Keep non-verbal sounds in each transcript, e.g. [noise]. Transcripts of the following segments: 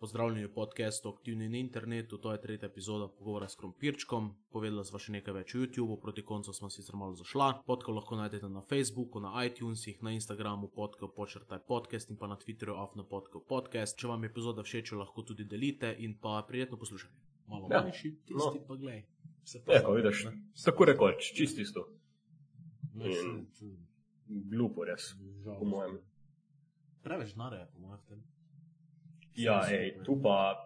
Pozdravljeni v podkastu Aktivni na internetu, to je tretja epizoda pogovora s Krompirčkom. Povedala sva še nekaj več o YouTubu, proti koncu smo sicer malo zašla. Podko lahko najdete na Facebooku, na iTunesih, na Instagramu, podko počrtaj podcast in pa na Twitterju afno podko podcast. Če vam je epizoda všeč, jo lahko tudi delite in pa prijetno poslušajte. Malo Ja, manjši, tisti no. pa glej. Se Ja, ko vidiš, tako rekoč, čist isto. Glupo res, po mojem. Preveč denarja, po mojem. Ja, ej, tu pa,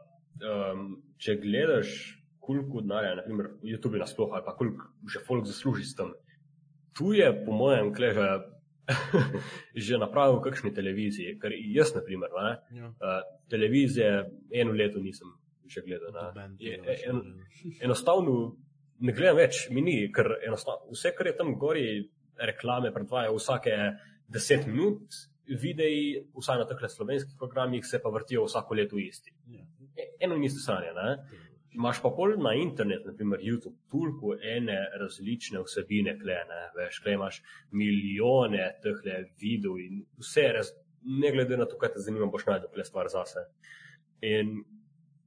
um, če gledaš, koliko denarja, naprimer, YouTube nasploh ali pa koliko že folk zasluži s tem. Tu je, po mojem, kleže [laughs] že napravil v kakšni televiziji, ker jaz, naprimer, ne, Ja. uh, televizije eno leto nisem še gledal. Je- več en- [laughs] enostavno ne gledam več, mi ni, ker vse, kar je tam gori, reklame predvajajo vsake 10 minut, videi, vsaj na teh slovenskih programih, se pa vrtijo vsako leto isti. Ja. Eno in isto stanje. Ne? Imaš pa pol na internet, naprimer YouTube, toliko ene različne vsebine, klene, veš, kle imaš milijone teh videov in vse, raz, ne glede na to, kaj te zanima, boš najdel kle stvar zase. In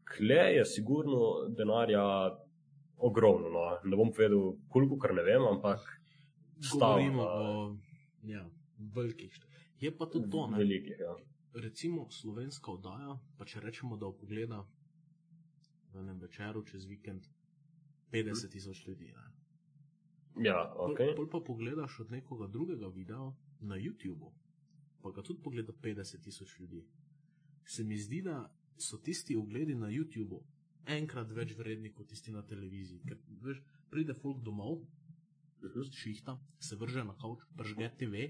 kle je sigurno denarja ogromno. No. Ne bom povedal, koliko, ker ne vem, ampak Govorimo stavka o ja, velikih. št- Je pa tudi to, ne? velikih. Ja. recimo slovenska oddaja, pa če rečemo, da ogleda v enem večeru čez vikend 50 tisoč ljudi. Ne? Ja, Pol, okay. pol pa pogledaš od nekoga drugega videa na YouTubu, pa ga tudi pogleda 50 tisoč ljudi. Se mi zdi, da so tisti ogledi na YouTubu enkrat več vredni kot tisti na televiziji. Ker veš, pride folk domov, Mhm. šihta, se vrže na kavč, pržge TV.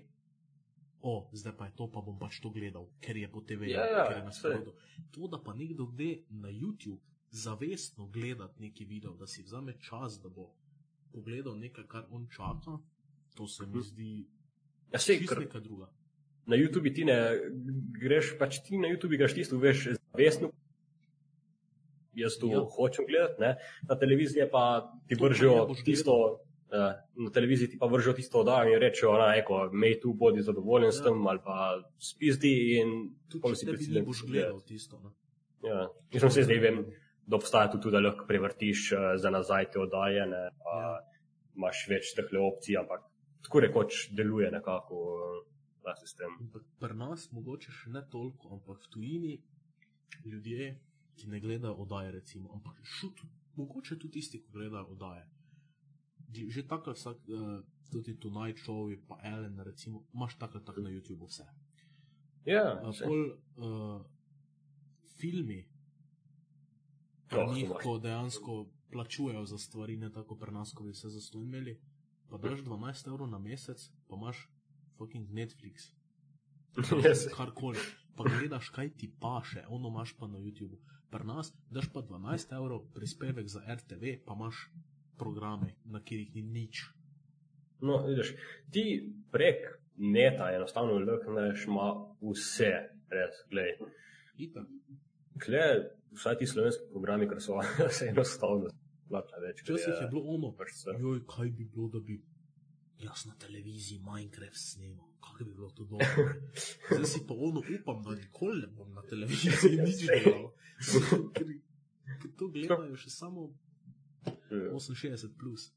O, zdaj pa je to, pa bom pač to gledal, ker je po TV, Ja, ja, ker je na saj. sporodu. To, da pa nekdo gre na YouTube zavestno gledati neki video, da si vzame čas, da bo pogledal nekaj, kar on čaka, to se mi Mhm. zdi Ja, sej, čisto ker neka druga. na YouTubi ti ne greš, pač ti na YouTubi greš tisto, veš, zavestno. Jaz to Ja. hočem gledati, ne? na televiziji pa ti vržejo boš tisto. Uh, na televiziji ti pa vržejo tisto oddajo in rečejo, da je mej tu, bodi zadovoljen ja. s tem, ali pa spizdi in pol si ni boš gledal tisto. Ne? Ja. Mislim, se zdaj vem, da obstaja tudi, da lahko prevrtiš uh, za nazaj te oddaje, ne, pa Ja. imaš več teh opcij, ampak tako rekoč deluje nekako uh, ta sistem. Pri nas mogoče še ne toliko, ampak v tujini ljudje, ki ne gledajo oddaje, recimo, ampak šut, mogoče tudi tisti, ki gledajo oddaje. Že- tako vsak, uh, tudi Tonight Show, pa Ellen, recimo, imaš tako tako na YouTubu vse. Ja, Uh, pol uh, filmi, Oh, oh, to ko dejansko plačujejo za stvari, ne tako pri nas, ko bi se zastonj imeli, pa daš 12 evrov na mesec, pa imaš fucking Netflix. [laughs] Ja, saj. karkoli. Pa gledaš, kaj ti paše, ono imaš pa na YouTubu. Pri nas daš pa 12 evrov prispevek za RTV, pa imaš programe, na katerih ni nič. No, vidiš, ti prek neta enostavno lukneš ma vse, res. Itak. Kle, vsaj ti slovenski programi, ker so [laughs] se enostavno plača več. ker Včasih je bilo ono, pač joj, kaj bi bilo, da bi jaz na televiziji Minecraft snimal, kako bi bilo to dobro. [laughs] Zdaj si pa ono upam, da nikoli ne bom na televiziji [laughs] nič delal. Ker, ker to gledajo še samo Ja. 68. Plus.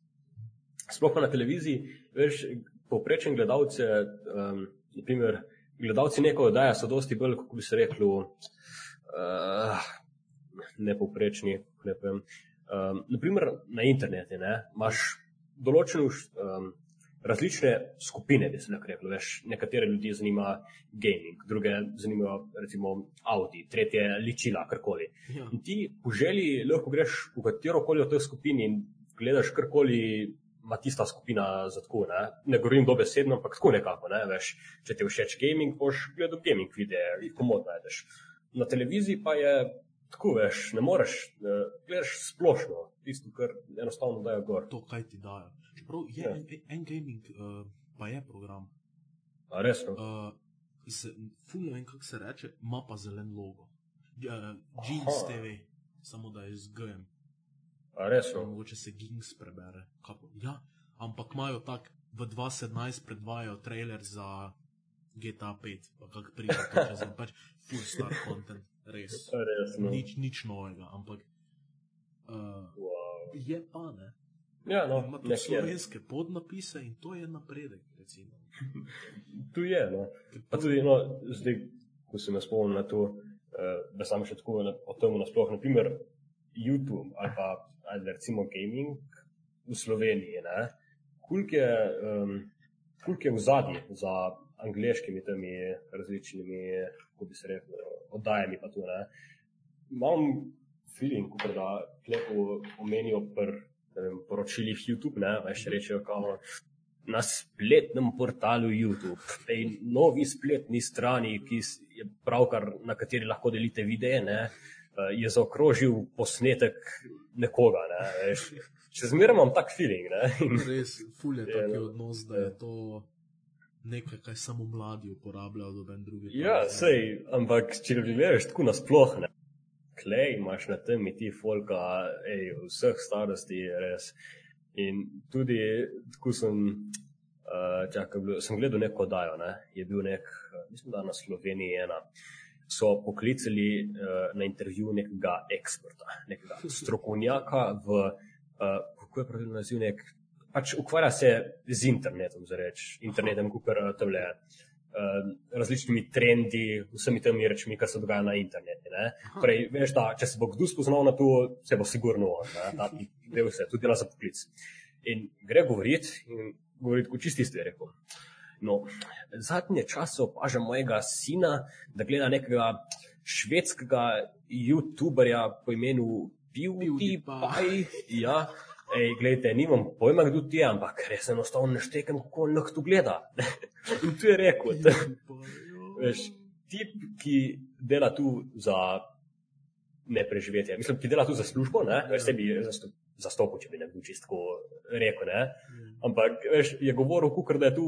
Sploh pa na televiziji, veš, povprečen gledalce, um, naprimer, gledalci neko oddaja so dosti bolj, kako bi se reklo, uh, nepovprečni, ne vem. Um, naprimer, na internetu ne, imaš določene um, različne skupine, bi se lahko reklo. Veš, nekatere ljudi zanima gaming, druge zanimajo recimo Audi, tretje ličila, karkoli. Ja. In ti po želji lahko greš v katero koli od teh skupin in gledaš karkoli ima tista skupina za tako. Ne, ne govorim dobesedno, ampak tako nekako. Ne, veš, če ti všeč gaming, boš gledal gaming videe, jih komod najdeš. Na televiziji pa je tako, veš, ne moreš, eh, gledaš splošno, tisto, kar enostavno dajo gor. to, kaj ti dajo. Čeprav je Ja. en, en gaming, uh, pa je program. A resno. Uh, z, ful ne vem, kako se reče, ima pa zelen logo. Uh, Jeans Aha. TV, samo da je z GM. A resno. Mogoče se Gings prebere. Kako? Ja, ampak imajo tak, v 2017 predvajajo trailer za GTA 5, pa kako pride čez en pač full star content. res. Res, no. Nič, nič novega, ampak uh, Wow. je pa ne. Ja, no, Ima tudi slovenske podnapise in to je napredek. [laughs] Tu je, no. Pa tudi, no, zdaj, ko se me spomnim na to, uh, da sam še tako na, o tem nasploh, naprimer YouTube ali pa ali recimo gaming v Sloveniji, ne, koliko je, um, koliko je v zadnji za angliškimi temi različnimi, kako bi se rekel, oddajami pa tu, ne. Imam feeling, da klepo omenijo pr, ne vem, poročilih YouTube, ne, veš, rečejo kao, na spletnem portalu YouTube, tej novi spletni strani, ki je pravkar, na kateri lahko delite videe, ne, eh, je zaokrožil posnetek nekoga. Ne, veš. Še zmeraj imam tak feeling. Ne, Res, ful je [laughs] taki no. odnos, da je to nekaj, kar samo mladi uporabljajo, doben drugi. Ja, sej, ampak če bi gledaš tako nasploh, ne. Klej imaš na tem ti folka, ej, vseh starosti, res. In tudi, ko sem, uh, čakaj, sem gledal neko dajo, ne, je bil nek, eh, mislim, da na Sloveniji ena. So poklicali uh, na intervju nekega eksperta, nekega [laughs] strokovnjaka v, uh, kako je pravilno naziv, nek, pač ukvarja se z internetom, zareč, internetom, kot tam le uh, različnimi trendi, vsemi temi rečmi, kar se dogaja na internetu. Prej, veš, da če se bo kdo spoznal na to, se bo sigurno on, ne, ta tip, [laughs] del se, tudi dela za poklic. In gre govoriti, in govoriti kot čisti ste rekel. No, zadnje čase opažam mojega sina, da gleda nekega švedskega YouTuberja po imenu PewDiePie. Ja, Ej, gledajte, nimam pojma, kdo ti je, ampak res enostavno ne štekam, kako on lahko gleda. [laughs] In tu je rekel, da, veš, tip, ki dela tu za ne preživetje, mislim, ki dela tu za službo, ne, veš, se bi zasto- zastopil, če bi ne bil čisto rekel, ne. Ampak, veš, je govoril, kukor da je tu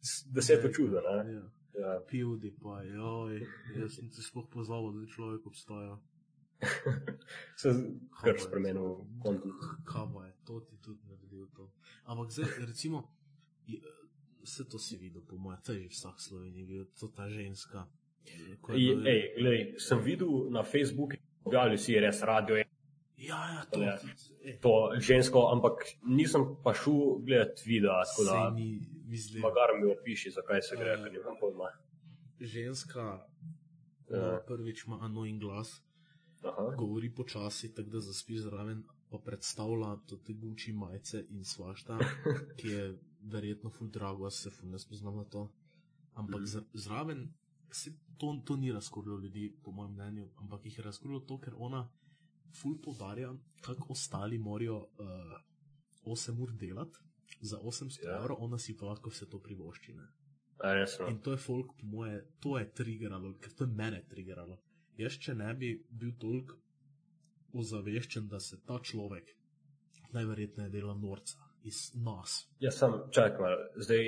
s- deseto čudo, ne. Ja. Ja. PewDiePie, joj, jaz sem se sploh pozval, da človek obstaja. [laughs] Se Kaj kar je spremenil kontent. Pa je, to ti tudi naredil to. Ampak zdaj, recimo, je- vse to si videl, po mojem, to je vsak Sloveniji videl, to ta ženska. ko je Ej, bila- ej, glej, sem videl na Facebooku, objavili si res radio, je Ja, ja, to Ja. je. to žensko, ampak nisem pa šel gledati videa, tako da ni, mislim, magar mi opiši, zakaj se gre, Ja. ker nimam pojma. ženska Ja. prvič ima anojen glas, Aha. govori počasi, tako da zaspi zraven, pa predstavlja to te guči majice in svašta, [laughs] ki je verjetno ful drago, se ful ne spoznam na to. Ampak mm. zraven, se, to, to ni razkurilo ljudi, po mojem mnenju, ampak jih je razkurilo to, ker ona ful podarja, kako ostali morajo uh, 8 ur delati. Za 800 Ja. ja. evrov, ona si pa lahko vse to privošči. Ne? A. In to je folk, po moje, to je triggeralo, ker to je mene triggeralo. Jaz, če ne bi bil toliko ozaveščen, da se ta človek najverjetneje dela norca iz nas. Jaz sem, čakaj, malo, zdaj,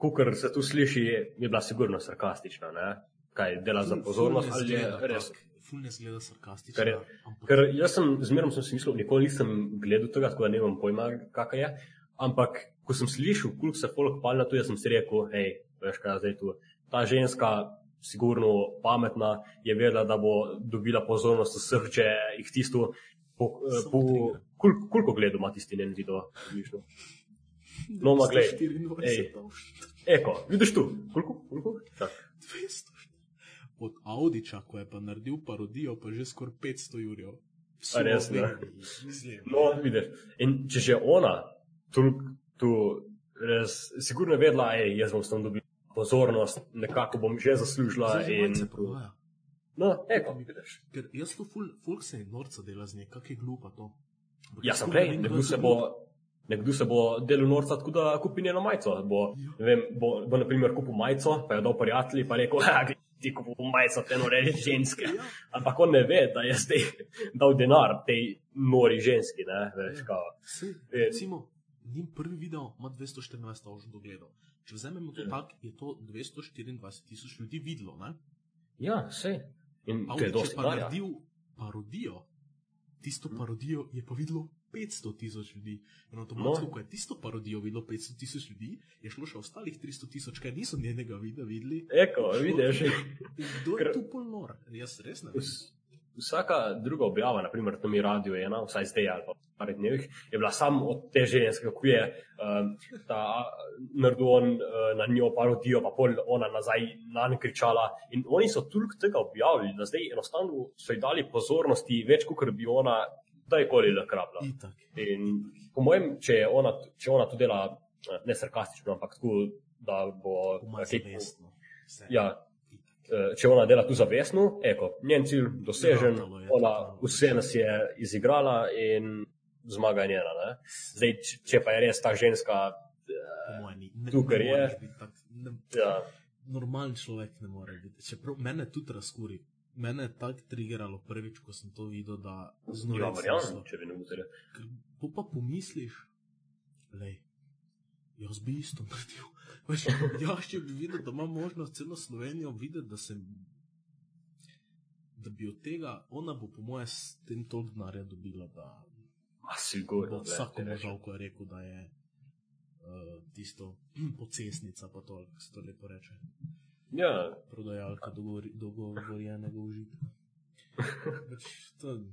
kukor se tu sliši, je, je bila sigurno sarkastična, ne? Kaj, dela za Ful- pozornost ful ali je zgleda res? tak, Ful ne zgleda sarkastično. Ker je- ampak Ker jaz sem, zmerno sem si mislil, nikoli nisem gledal tega, tako da ne vem pojma, kakaj je. Ampak, ko sem slišal, koliko se folk pali na to, jaz sem si rekel, hej, veš kaj je zdaj tu. Ta ženska, sigurno pametna, je vedela, da bo dobila pozornost vseh, če jih tisto, po, eh, Samo po, kol, koliko gledal ima tisti njen video. približno? No, ma glej, 224 ej. tavš- Eko, vidiš tu, koliko? koliko? Čak. 200. Od Audiča, ko je pa naredil parodijo, pa že skoraj 500 jurjev. Res, ne? No, vidiš. In če že ona, tu, tu res, sigurno je vedela, ej, jaz bom s tem dobil pozornost, nekako bom že zaslužila. Zdaj In, malce prodaja. no, eko, vidiš. Ker jaz to ful, folk se je norca dela z nje, kak je glupa to. Ampak jaz sem prej, nekdo se bo. glup. Nekdo se bo delal norca, tako da kupi njeno majico. Bo, Ja. vem, bo, bo naprimer kupil majico, pa je dal prijatelji, pa rekel, da ti kupil majico te nore ženske. Ja. Ampak on ne ve, da je zdaj dal denar tej nori ženski. Ne, veš, Ja. kao. Sej, Je- recimo, njim prvi video ima 214 tavžen dogledov. Če vzamemo to Ja. tako, je to 224 tisoč ljudi videlo, ne? Ja, vse. In je dosti pa denarja. naredil parodijo. Tisto parodijo je pa videlo 500 tisoč ljudi. In avtomatsko, No. ko je tisto parodijo videlo 500 tisoč ljudi, je šlo še ostalih 300 tisoč, kaj niso njenega videa videli. Eko, vidiš. Kdo je Ker- tu pol nor? Jaz res ne vem. Vs- Vsaka druga objava, naprimer, tam je radio ena, vsaj zdaj ali pa v parih dnevih, je bila samo od te ženske, kako je um, ta naredil on uh, na njo parodijo, pa pol ona nazaj na njo kričala. In oni so toliko tega objavili, da zdaj enostavno so ji dali pozornosti več, kot bi ona kdajkoli lakrabla. Itak. In po mojem, če, ona, če ona to dela eh, ne sarkastično, ampak tako, da bo. Ja, eh, če ona dela tu zavestno, eko, njen cilj dosežen, Ratalo je, ona vse nas je izigrala in zmaga je njena. Ne? Zdaj, če pa je res ta ženska, Tukaj je. tak- ne- ja, Normalen človek ne more biti. Čeprav mene tudi razkuri. Mene je tako triggeralo prvič, ko sem to videl, da ja znotraj verjamem, če bi ne bilo. Ko pa pomisliš, lej, jaz bi isto naredil. [laughs] Veš, jaz, če bi videl, da imam možnost celo Slovenijo videti, da sem. Da bi od tega, ona bo po mojem s tem toliko denarja dobila, da A sigurno. bo vsako žal, ko je rekel, da je uh, tisto [clears throat] pocesnica, pa to, kako se to lepo reče, Ja, prodajalka dogovori- dogovorjenega užitka. [laughs] Pač to,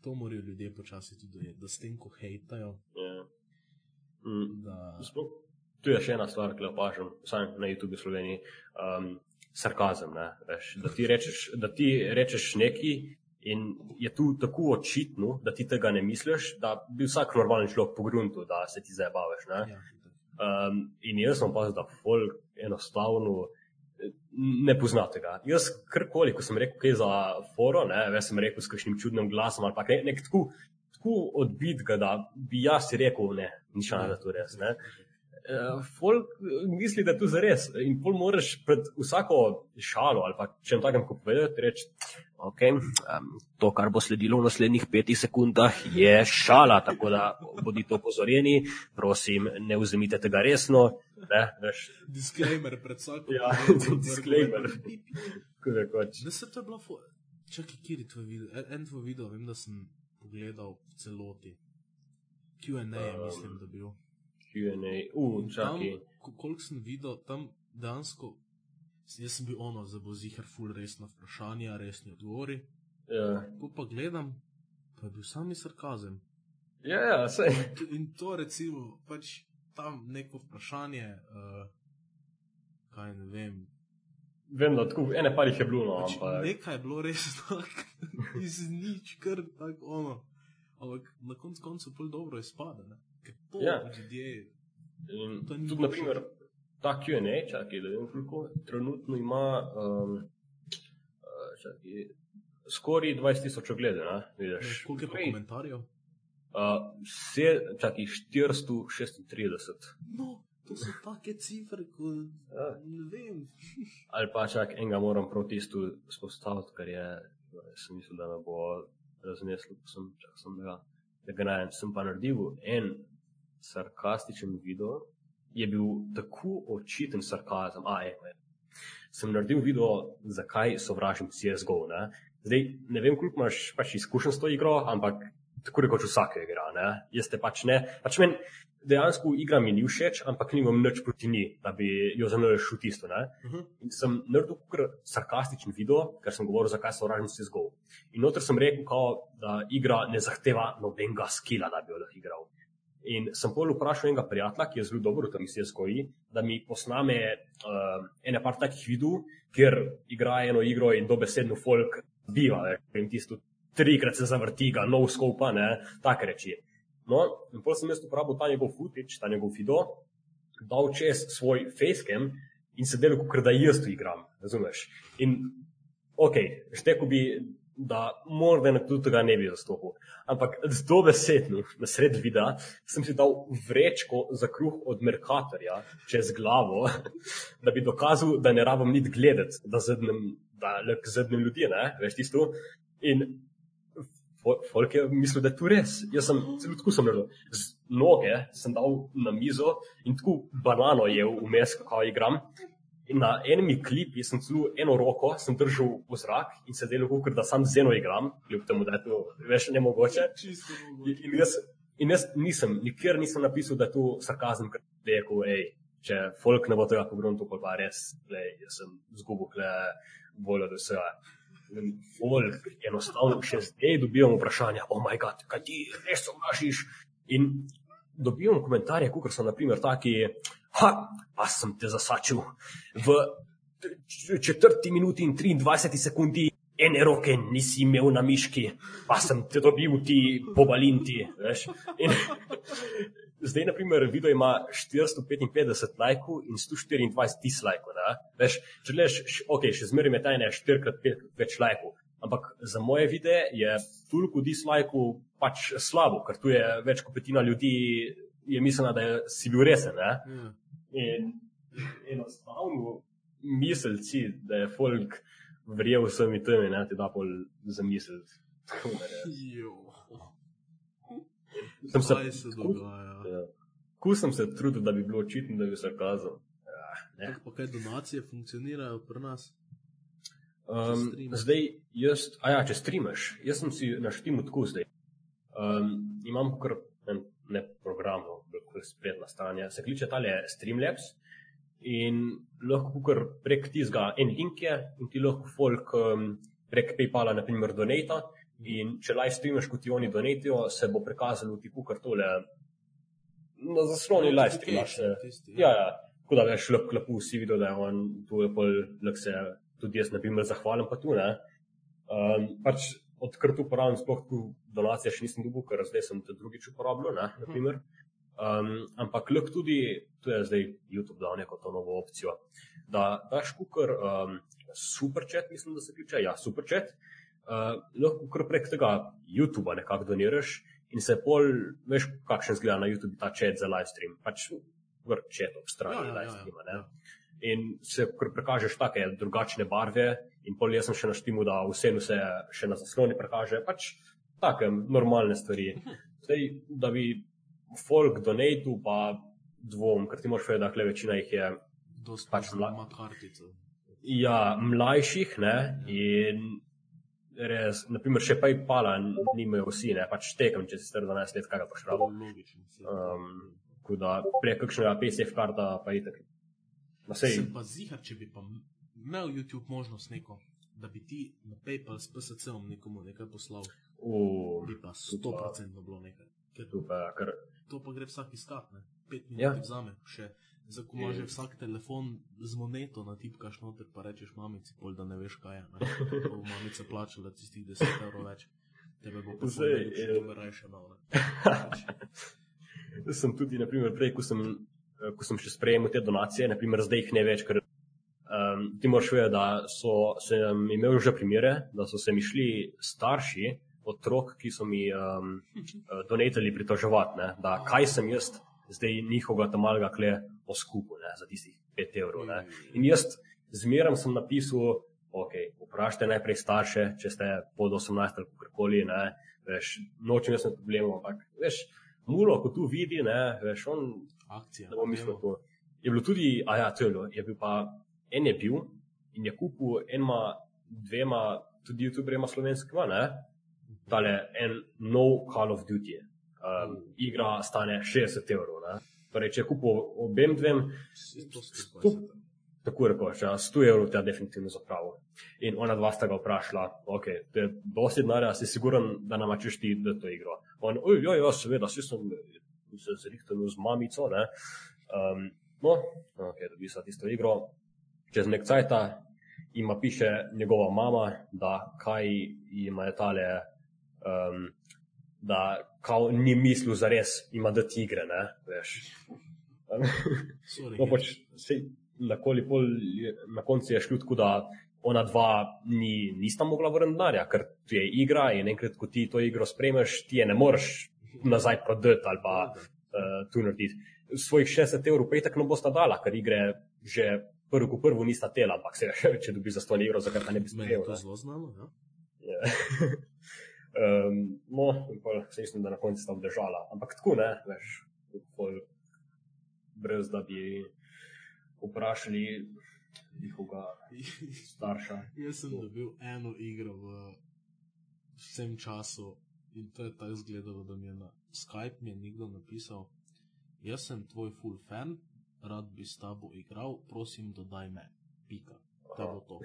to morajo ljudje počasi tudi dojeti, da s tem, ko hejtajo, ja. Mm. da Sploh, tu je še ena stvar, ki jo opažam, vsaj na YouTube v Sloveniji. Um, sarkazem. ne, Veš, da, ti rečeš, da ti rečeš nekaj in je tu tako očitno, da ti tega ne misliš, da bi vsak normalen človek pogrunil, da se ti zabavaš. Ja, Um, in jaz sem opazil, da folk enostavno eh, ne pozna tega. Jaz karkoli, ko sem rekel kaj za foro, ne, veš, sem rekel s kakšnim čudnim glasom ali pa nek, nek tako, tako odbit ga, da bi jaz rekel, ne, nič ne, da to res. Ne. Uh, folk eh, misli, da je to zares. In pol moraš pred vsako šalo ali pa če jim takem ko povedati, reči, ok, um, to, kar bo sledilo v naslednjih petih sekundah, je šala, tako da bodite opozorjeni, prosim, ne vzemite tega resno. Ne, veš, Disclaimer pred vsakom. Ja, [laughs] disclaimer. da se to je bilo, čakaj, kjer je tvoj video? En, en tvoj video, vem, da sem pogledal v celoti. Q&A Um, mislim, da bil. Q&A, uh, čakaj. ko- koliko sem videl, tam dejansko, jaz sem bil ono, bo zihar full resna vprašanja, resni odgovori. Ja, Ko pa gledam, pa je bil sami sarkazem. ja, ja sej. T- In to recimo, pač tam neko vprašanje, uh, kaj ne vem. Vem, da tako, ene par jih je bilo, no, Pač ampak. nekaj je bilo res [laughs] tako, iz nič, kar tako ono. Ampak na koncu koncev pol dobro izpade, ne? To Ja. ljudje. In tudi, naprimer, ta Q&A, čakaj, da vem, koliko trenutno ima, um, uh, čakaj, skoraj 20 tisoč ogledov, vidiš. Koliko je pa komentarjev? Uh, vse, čakaj, 436. No, to so take cifre, kot Ja. ne vem. [laughs] Ali pa čak enega moram proti istu spostaviti, ker je, sem mislil, da me bo razneslo, sem, čak, sem ga, da ga najem. Sem pa naredil en sarkastičen video, je bil tako očiten sarkazem. A, je, je. Sem naredil video, zakaj sovražim CSGO. Ne? Zdaj, ne vem, koliko imaš pač izkušenj s to igro, ampak tako rekoč vsake igra. Ne? Jaz te pač ne. Pač meni dejansko igra mi ni všeč, ampak nimam nič proti njej, da bi jo zanalašil tisto. Ne? Uh -huh. In sem naredil kar sarkastičen video, ker sem govoril, zakaj so vražni CSGO. In noter sem rekel, kao, da igra ne zahteva nobenega skila, da bi jo lahko igral. In sem pol vprašal enega prijatelja, ki je zelo dobro v tem CSGO-ji, da mi posname uh, ene par takih videov, kjer igra eno igro in dobesedno folk biva, in tisto trikrat se zavrti, ga no skopa, ne, take reči. No, in potem sem jaz uporabil ta njegov footage, ta njegov video, dal čez svoj facecam in se delal, kot da jaz to igram, razumeš? In ok, šteku bi, da morda nekdo tega ne bi zastopil. Ampak z dobesedno, na sred videa, sem si dal vrečko za kruh od Merkatorja čez glavo, [laughs] da bi dokazal, da ne rabim niti gledati, da zadnjem, da zadnjem ljudi, ne, veš tisto. In fo- folk je mislil, da je to res. Jaz sem celo tako sem naredil. Z noge sem dal na mizo in tako banano je vmes, kako igram. In na enem klipi sem celo eno roko sem držal v zrak in se delal, kot da sam z eno igram, kljub temu, da je to več ne mogoče. In, jaz, In jaz nisem, nikjer nisem napisal, da je to sarkazem, ker je rekel, hej, če folk ne bo tega pogrunil, pa res, lej, jaz sem zgubil kle voljo do vsega. Folk enostavno še zdaj dobivam vprašanja, o oh moj bog, kaj ti res sovražiš. In dobivam komentarje, kot so naprimer taki, ha, pa sem te zasačil v četrti minuti in 23 sekundi. Ene roke nisi imel na miški, pa sem te dobil ti pobalinti. [laughs] Zdaj, na primer, video ima 455 lajkov in 124 dislajkov. ne. Veš, Če gledaš, š- ok, še zmeraj je tajne 4x5 več lajkov. Ampak za moje videe je toliko dislajkov pač slabo, ker tu je več kot petina ljudi, je mislila, da je, si bil resen. Ne? Ja. In enostavno miselci, da je folk verjel vsemi temi, ne ti da pol zamisliti. Da res. Jo. Sem se- se dogaja? Ja. Ko sem se trudil, da bi bilo očitno, da bi se kazal. Ja, ne. Tako pa kaj donacije funkcionirajo pri nas? Um, zdaj, jaz, a ja, če streamaš, jaz sem si na štimu tako zdaj. Um, imam kar en ne program, kot je spletna stran, se kliče tale Streamlabs in lahko kar prek tizga en link je in ti lahko folk um, prek PayPala, naprimer, donata. In če live streamaš, kot ti oni donatijo, se bo prikazalo ti kar tole na zasloni live streamaš. se- Tisti, Ja, ja. Tako da veš, lep klepu si videl, da je on tu je pol, lek se tudi jaz, na primer, zahvalim pa tu, ne. Um, pač odkar tu uporabljam, sploh tu donacije še nisem dobil, ker zdaj sem to drugič uporabljal, ne, na primer. Um, ampak lek tudi, tu je zdaj YouTube dal neko to novo opcijo, da daš kukar um, super chat, mislim, da se kliče, ja, super chat, uh, lahko kar prek tega YouTuba nekako doniraš in se pol, veš, kakšen zgleda na YouTube ta chat za live stream. Pač vrt chat ob strani Ja, ja, live ja, ja. streama. Ne? In se kar prekažeš take drugačne barve, in pol jaz sem še naštimu, da vseeno se še na zasloni prekaže, pač take normalne stvari. [laughs] Zdaj, da bi folk donatu, pa dvom, ker ti moraš vedeti, da kle večina jih je Dost pač pač mla- ima kartico. ja, mlajših, ne, in res, naprimer, še PayPala nimajo vsi, ne, pač tekam, če si star 12 let, kaj ga paš rabo. Logično. saj. Um, tako da prek kakšnega PSF karta pa itek. Na sej, Sem pa zihar, če bi pa imel YouTube možnost neko, da bi ti na PayPal s PSC-om nekomu nekaj poslal, v, bi pa 100% bilo nekaj. Ker pa, ker, to pa gre vsak iskat, ne? Pet minut Ja. ja. vzame, še za ko imaš že vsak telefon z moneto natipkaš noter, pa rečeš mamici, pol da ne veš kaj je. Ne? Bo mamica plačala tistih 10 evrov več. Tebe bo pa Zdaj, zdaj, je- če bo raje imel. ne. sem tudi, naprimer, prej, ko sem, ko sem še sprejemal te donacije, naprimer, zdaj jih ne več, ker um, ti moraš vedeti, da so, sem imel že primere, da so se mi šli starši, otrok, ki so mi um, donatili pritoževati, ne, da kaj sem jaz zdaj njihovega tam malega kle oskupil ne, za tistih 5 evrov. Ne. In jaz zmeraj sem napisal, ok, vprašajte najprej starše, če ste pod 18 ali kakorkoli, ne, veš, nočem jaz imeti problemov, ampak veš, mulo, ko tu vidi, ne, veš, on Akcija. ne bom mislil to. Je bilo tudi, a ja, to je bilo, je bil pa, en je bil in je kupil enima, dvema, tudi youtuberjema slovenskima, ne, tale en nov Call of Duty. Um, igra stane 60 evrov. Ne. Torej, če je kupil obem dvem, To skupaj. Tu- tako rekoč, ja, 100 evrov te definitivno zapravil. In ona dva sta ga vprašala, ok, to je dosti denarja, si siguren, da nam češ ti, da to igro. On, oj, joj, jaz seveda, si sem se zrihtel z mamico, ne. Um, no, ok, dobi sa tisto igro. Čez nek cajta ima piše njegova mama, da kaj ima je tale, um, da kao ni mislil za res, ima da tigre, ne, veš. No, [laughs] pač, sej, na, koli pol je- na koncu je šlo tako, da ona dva ni, nista mogla vrniti denarja, ker tu je igra in enkrat, ko ti to igro spremeš, ti je ne moreš nazaj prodati ali pa uh, tu narediti. Svojih 60 evrov pa itak ne bosta dala, ker igre že prvo, ko prvo nista tela, ampak se, [laughs] če dobi za 100 evrov, zakaj pa ne bi je sprejel. to ne? zelo znano. Ja? [laughs] um, no, in pol se mislim, da na koncu sta obdržala. Ampak tako ne, veš, pol, brez da bi vprašali njihovega starša. [laughs] Jaz sem dobil eno igro v vsem času In to je tako izgledalo, da mi je na Skype mi je nekdo napisal, jaz sem tvoj full fan, rad bi s tabo igral, prosim, dodaj me. Pika. To bo to.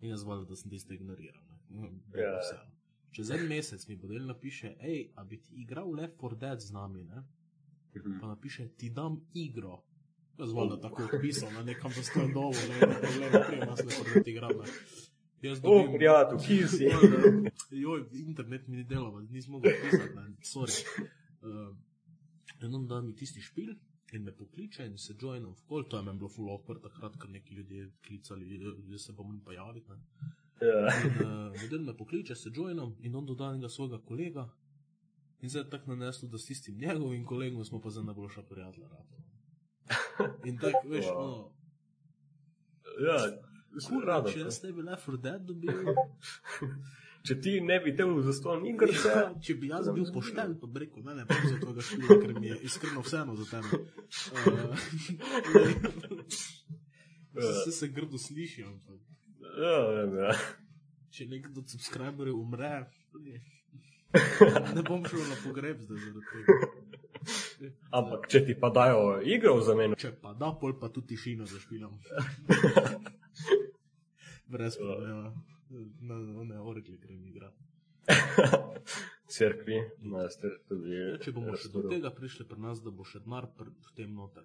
In jaz valjda, da sem tiste ignoriral. ne. No, bilo Ja. vseeno. Čez en mesec mi podel napiše, hej, a bi ti igral Left 4 Dead z nami, ne? Mhm. Pa napiše, ti dam igro. Jaz valjda tako pisal, na nekam za stoj dovo, ne, ne problem, prijem nas Left 4 Dead igram. ne. Jaz O, dobim- prijatelj, kje si? Joj, internet mi ni delal, nisem mogel pisati, ne, sorry. Uh, in on da mi tisti špil in me pokliče in se joinam v kol, to je meni bilo full awkward, takrat, ker neki ljudje klicali, da se bom javiti. ne. Ja. In uh, model me pokliče, se joinam in on doda enega svojega kolega. In zdaj je tako naneslo, da s tistim njegovim kolegom smo pa za najboljša prijatelja. In tako, [laughs] veš, Wow. no, Ja, Kurva, rado. če jaz ne bi Left 4 Dead dobil, [laughs] Če ti ne bi tel za ston igrice, Ja, če bi jaz bil pošten, pa bi rekel, ne, ne, pa za tvojega študija, ker mi je iskreno vseeno za tebe. [laughs] Uh, Vse se grdo sliši, ampak ja, vem, ja. če nekdo od subscriberjev umre, ne, bom šel na pogreb zdaj zaradi tega. Ampak če ti pa dajo igro v zameno, Če pa da, pol pa tudi tišino zašpilam. Brez problema. Na one orgle grem igrati. crkvi, na tudi. Ja, če bomo še do tega prišli pri nas, da bo še denar v tem noter.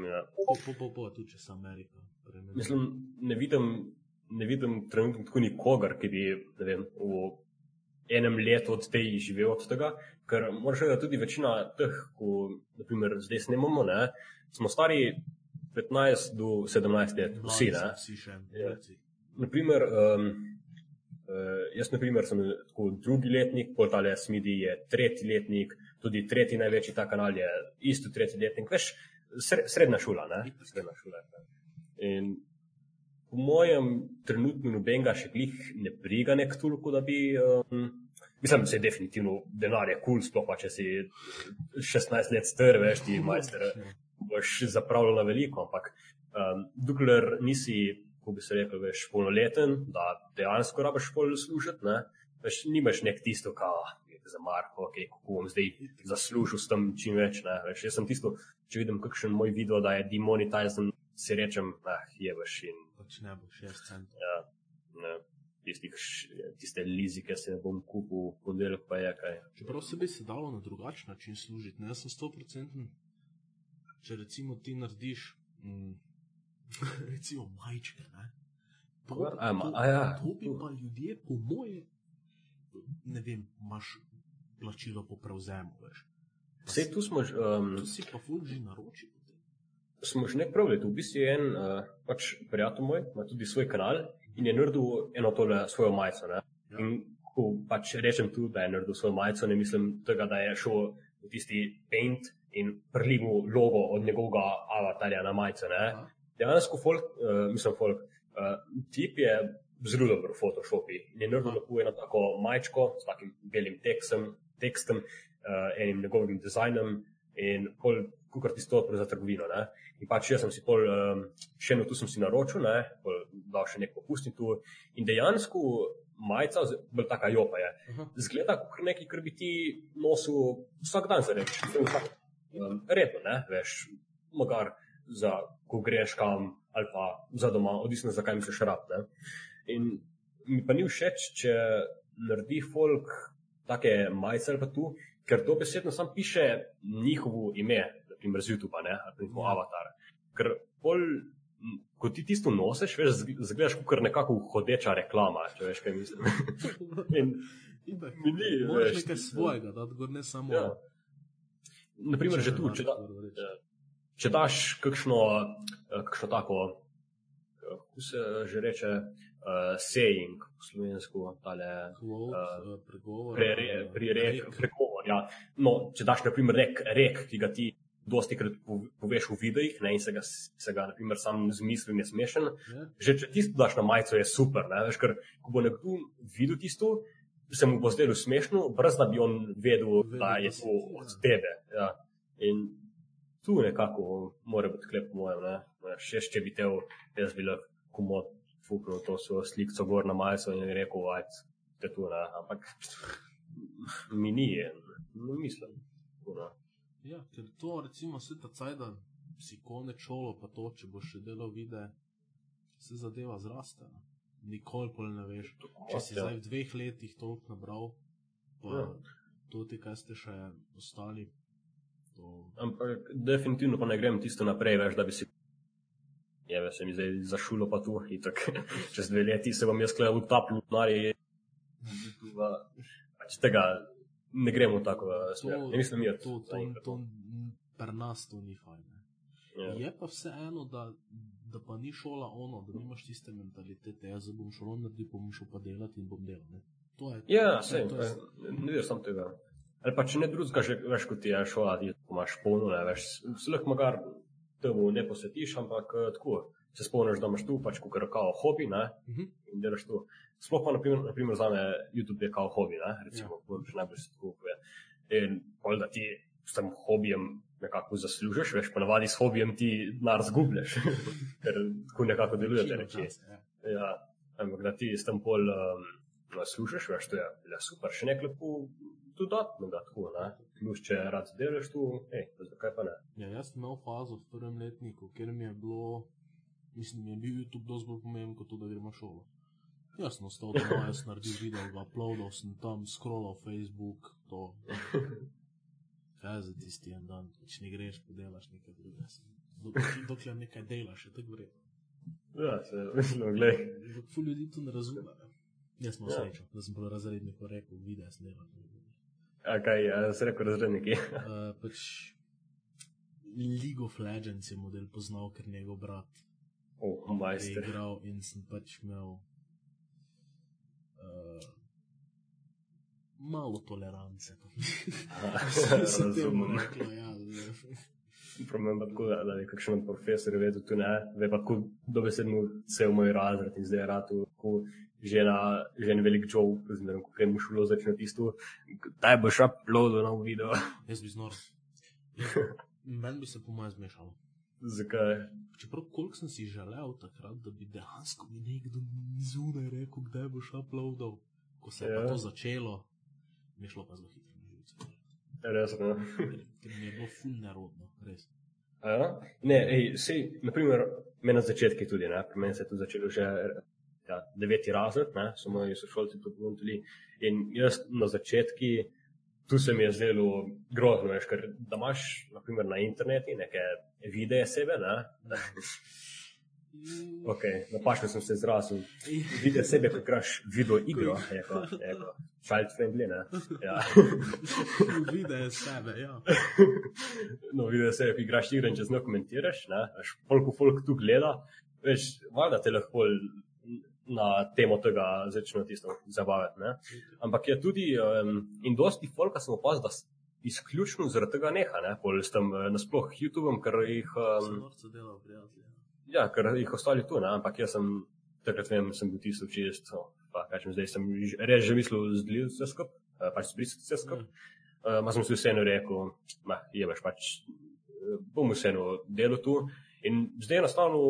Ja. Po, po, po, po, tudi če se Amerika. Mislim, ne vidim, ne vidim trenutno tako nikogar, ki bi vem, v enem letu od tej živel od tega, ker moraš vedeti, da tudi večina teh, ko naprimer, zdaj snemamo, ne, smo stari 15 do 17 let, vsi. Ne. Vsi še Ja. mladi. Naprimer, um, uh, jaz naprimer, sem tako drugi letnik, pol tale Smidi je tretji letnik, tudi tretji največji ta kanal je isto tretji letnik, veš, sre, srednja šola, ne? Srednja šola. Ne? In po mojem trenutno nobenega še glih ne briga nek toliko, da bi. Um, Mislim, da se definitivno denar je kul, cool, sploh pa če si 16 let star, veš, ti majster boš zapravljal veliko, ampak um, dokler nisi, kako bi se rekel, veš, polnoleten, da dejansko rabiš pol služiti, ne, veš, nimaš nek tisto, ka za Marko, okay, kako bom zdaj zaslužil s tem čim več, ne, veš, jaz sem tisto, če vidim kakšen moj video, da je demonetizen, si rečem, ah, je veš in Pač ne bo 6 centov. ne, tistih, tiste lizike se bom kupil, ponedeljek pa je kaj. Čeprav se bi se dalo na drugačen način služiti, ne jaz sem 100%. Če recimo ti narediš, mm, [laughs] recimo majčke, ne. To, Kva? A, ma- to, a ja. to bi pa ljudje, po moje, ne vem, imaš plačilo po prevzemu, veš. Vse tu smo, že, um, Tu si pa ful že naročil. Smo že nek pravili, v bistvu je en uh, pač prijatelj moj, ima tudi svoj kanal in je naredil eno tole svojo majico. Ne? Ja. In ko pač rečem tu, da je naredil svojo majico, ne mislim tega, da je šel v tisti paint in prilivu logo od njegovega avatarja na majico. Ne? Aha. Dejansko folk, uh, mislim folk, uh, tip je zelo dober v Photoshopu in je naredil lahko eno tako majčko s takim belim tekstom, tekstom uh, enim njegovim dizajnom in pol, kukar ti stopil za trgovino. Ne? In pač jaz sem si pol, um, še eno tu sem si naročil, ne, pol dal še nek popustni tu. In dejansko majica, bolj taka jopa je, Aha. zgleda kot nekaj, kar bi ti nosil vsak dan za reči. Um, redno, ne, veš, mogar za, ko greš kam ali pa za doma, odvisno zakaj misliš rab. Ne. In mi pa ni všeč, če naredi folk take majice ali pa tu, ker to besedno sam piše njihovo ime, naprimer z YouTube, ne, ali pa njihov Ja. avatar. Ker pol, m, ko ti tisto nosiš, veš, zg- zgledaš kot nekako hodeča reklama, če veš, kaj mislim. [laughs] In, Itak, Mi ni, Moraš veš, nekaj svojega, da ne samo. ja. Naprimer, že tu, če, da, če daš kakšno, eh, kakšno tako, eh, kako se že reče, uh, saying po slovensko, tale. Quote, eh, uh, pregovor. Prere, eh, prirek, rek. pregovor. Ja. No, če daš, na primer, nek rek, ki ga ti dosti krat po- poveš v videih ne, in se ga, se ga naprimer, sam zmisli in je smešen, Ja. že če tisto daš na majico, je super. Ne, veš, ker ko bo nekdo videl tisto, se mu bo zdelo smešno, brez da bi on vedel, Vedel, da je to od ja. tebe. Ja. In tu nekako mora biti klep, po mojem. Ne. Še če bi te, jaz bi lahko komod fuknil to svojo sliko gor na majico in rekel, ajde, te tu, ne. ampak mi ni, ne mislim. No. Ja, ker to, recimo, se ta caj, da si konec šolo, pa to, če boš še delal vide, se zadeva zraste. ne. Nikoli pol ne veš. Če si zdaj v dveh letih toliko nabral, pa Ja. to ti, kaj ste še ostali. To, Ampak definitivno pa ne grem tisto naprej, veš, da bi si. Je, veš, se mi zdaj za šulo pa tu, in tako [laughs] čez dve leti se bom jaz kle utapljal v narje. Pač tega ne gremo v tako smer. Ne mislim, da to, to, to, pri nas to ni fajn. Ja. Je pa vseeno, da, da pa ni šola ono, da nimaš tiste mentalitete, jaz bom šolo naredil, bom šel pa delati in bom delal. Ne. To je, Ja, to, sej, to je, ne veš sam tega. Ali pa če ne drugega, že veš, kot je šola, ti imaš polno, ne veš, se lahko magar temu ne posvetiš, ampak eh, tako se spomniš, da imaš tu pač kot kao hobi, ne, Mhm. in delaš tu. Sploh pa, naprimer, naprimer za me YouTube je kao hobi, ne, recimo, ja. najbolj se tako pove. In pol, da ti s tem hobijem nekako zaslužiš, veš, ponavadi s hobijem ti denar zgubljaš, [laughs] ker tako nekako deluje te reči. ja. Ja, ampak da ti s tem pol um, služiš, veš, to je le super, še nekaj lepo dodatnega, tako, ne. Plus, če rad delaš tu, hej, zakaj pa ne. Ja, jaz sem imel fazo v prvem letniku, kjer mi je bilo, mislim, mi je bil YouTube dosti bolj pomemben kot to, da gremo šolo. Jaz sem ostal doma, jaz sem naredil video, uploadal sem tam, scrollal Facebook, to. Kaj je za tisti en dan, če ne greš, pa delaš nekaj drugega. Dokler, nekaj delaš, je tako vredno. Ja, se mislim, glej. Ampak ful ljudi to ne razume. Jaz sem Ja. srečo, da sem bil razrednik, ko rekel, video sem delal. A kaj, a si rekel razredniki? Uh, pač League of Legends je model poznal, ker njegov brat oh, je majster. igral in sem pač imel uh, malo tolerance. [laughs] [laughs] Razumem. ja. Problem pa tako, da, da je kakšen profesor vedel, tu ne, ve pa kako dobesedno cel moj razred in zdaj je rad, ko že na, že en velik joke, znam, ko grem v šolo, začne tisto, daj boš uploadil nov video. Jaz bi znor. [laughs] Meni bi se po mojem zmešalo. Zakaj? Čeprav koliko sem si želel takrat, da bi dejansko mi nekdo zunaj rekel, kdaj boš uploadal. Ko se je Ja. to začelo, mi je šlo pa zelo hitro. Res, ne. Ker, [laughs] ker mi je bilo ful nerodno, res. A Ja? Ne, ej, sej, naprimer, me na začetku tudi, ne, pri meni se je to začelo že ja, deveti razred, ne, so moji sošolci to ponudili. In jaz na začetku, tu se mi je zdelo grozno, veš, ker da imaš, naprimer, na internetu neke videe sebe, ne, [laughs] ok, napačno sem se izrazil, videe sebe, ko igraš video igro, je ko, je ko, child friendly, ne, ja. [laughs] Videe sebe, ja. [laughs] no, videl se, ko igraš igre in če znov komentiraš, ne, veš, koliko folk tu gleda, veš, valjda te lahko na temo tega začne tisto zabavati, ne. Ampak je tudi, um, in dosti folka sem opazil, da izključno zaradi tega neha, ne, pol s tem eh, nasploh YouTubeom, ker jih, um, delal, prijatelj. ja, ker jih ostali tu, ne, ampak jaz sem, takrat vem, sem bil tisto čist, oh, pa kažem, zdaj sem res že mislil zdlil vse skup, eh, pač zbrisati vse skup. Uh, ma sem si vseeno rekel, ma, je veš pač, bom vseeno delal tu. In zdaj je enostavno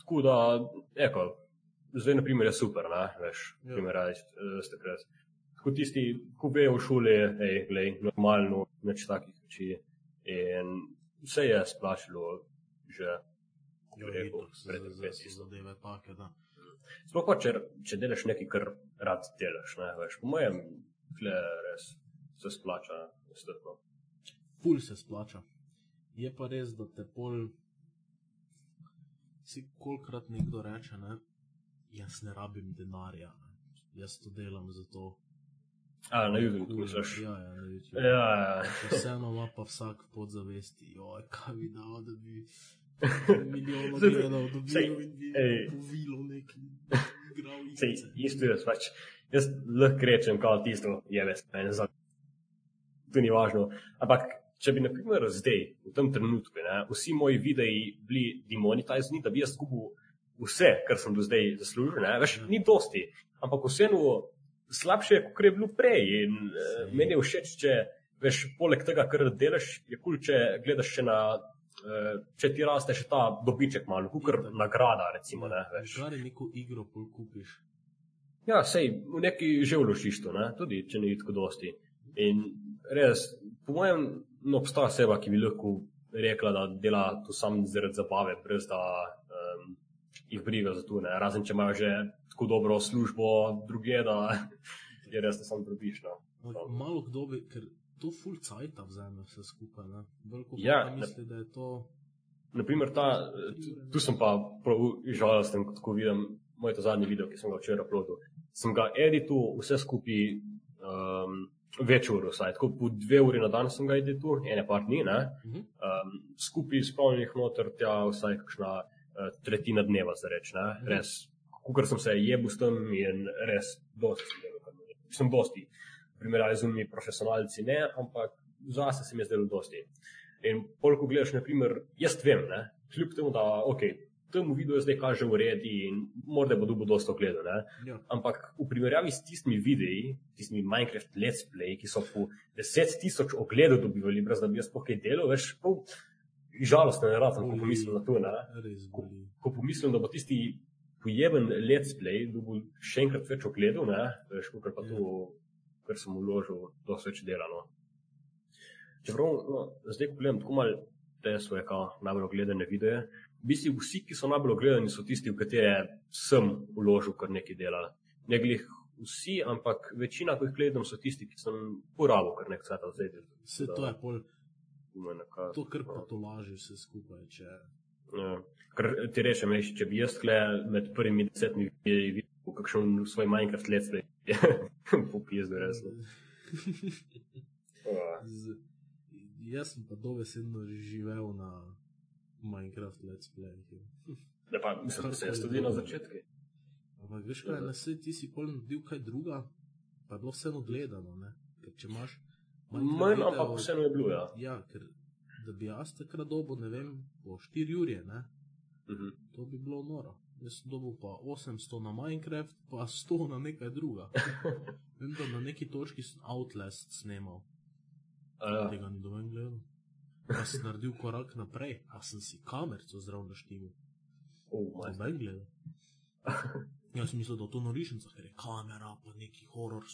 tako, da, eko, zdaj na primer je super, ne, veš, Ja. ja. primer, z takrat. Tako tisti, ko vejo v šoli, hej, glej, normalno, nič takih reči. In vse je splačilo že, bi rekel, pred za- za- desetimi. so zadeve take, da. Sploh pa, če, če delaš nekaj, kar rad delaš, ne, veš, po mojem, tle res se splača, strpno. Ful se splača. Je pa res, da te pol. Si kolikrat nekdo reče, ne, jaz ne rabim denarja, ne. jaz to delam zato. A, na YouTube Kul, misliš? Ja, ja, na. Ja, ja. Vseeno ima pa vsak podzavesti, joj, kaj bi dal, da bi [laughs] milijon gledal, sej, dobil in bi ej. povilo neki Sej, [laughs] igrice. isto je, pač, jaz lahko rečem, kao tisto, je ves, meni za. To ni važno. Ampak, če bi, na primer, zdaj, v tem trenutku, ne, vsi moji videi bili demonetizirani, da bi jaz izgubil vse, kar sem do zdaj zaslužil, ne, veš, ni dosti, ampak vseeno slabše, kot je bilo prej. In uh, meni je všeč, če, veš, poleg tega, kar delaš, je kul, cool, če gledaš še na. eh, Če ti raste še ta dobiček, malo, kot Itak. nagrada, recimo. Ne, veš. Kaj neko igro kupiš? Ja, sej v neki že vložiš to, ne? tudi če ni tako dosti. In res, po mojem, ne obstaja oseba, ki bi lahko rekla, da dela to sam zaradi zabave, brez da um, jih briga za to. Ne? Razen če imajo že tako dobro službo druge, da [laughs] je res, da sam drobiš. No. Ampak Malo kdo bi, ker to full cajt vzame vse skupaj. ne. Veliko Ja, ja, misli, da je to. Naprimer, ta, tu sem pa prav žalosten, ko vidim moj zadnji video, ki sem ga včeraj uploadil. Sem ga editil vse skupaj um, več ur, vsaj tako po dve uri na dan sem ga editil, ene pa dni, ne. Mhm. Um, skupaj spravljenih noter, tja vsaj kakšna tretjina dneva, za reč, ne. Res, kukor sem se jebil s tem in res dosti sem delal. Sem dosti. Primerjavi z unimi profesionalci ne, ampak zase se mi je zdelo dosti. In pol, ko gledaš, naprimer, jaz vem, ne, kljub temu, da ok, temu videu zdaj kaže v redu in morda bo dubo dosto gledal, Ja. ampak v primerjavi s tistimi videi, tistimi Minecraft Let's Play, ki so po 10 tisoč ogledov dobivali, brez da bi jaz sploh kaj delal, veš, pol žalostno je rad, ko pomislim na to, boli. ko pomislim, da bo tisti pojeben Let's Play dobil še enkrat več ogledov, ne, veš, kot pa to, kar sem vložil, dosti več delano. Čeprav, no, zdaj, ko gledam tako malo te svoje najbolj ogledane videe, v bistvu vsi, ki so najbolj ogledani, so tisti, v katere sem vložil kar nekaj dela. Ne glih vsi, ampak večina, ko jih gledam, so tisti, ki sem porabil kar nekaj cveta zdaj. Vse to je pol, Nekako, to kar pa to laži vse skupaj. Če... Ja. Ker ti rečem, lej, če bi jaz tle med prvimi desetimi videi videl kakšen svoj Minecraft let's play, [laughs] popizdo res. [laughs] Ja. Z... Jaz sem pa dobesedno živel na Minecraft Let's Play. [laughs] Da pa mislim, da se je tudi na začetku. Ampak veš kaj, na svet ti si pol naredil kaj druga, pa je bilo vseeno gledano. Ne? Ker če imaš Manj, ampak vseeno je bilo, ja. Ja, ker da bi jaz takrat dobil, ne vem, po 4 ure, ne? Mhm. to bi bilo noro. Jaz sem dobil pa 800 na Minecraft, pa 100 na nekaj druga. [laughs] Vem, da na neki točki sem Outlast snemal, Uh, tega ni domen gledal. Pa sem naredil korak naprej, a sem si kamerco zdrav naštel. oh. Noben gledal. [laughs] Jaz sem mislil, da to norišnica, ker je kamera, pa neki horor,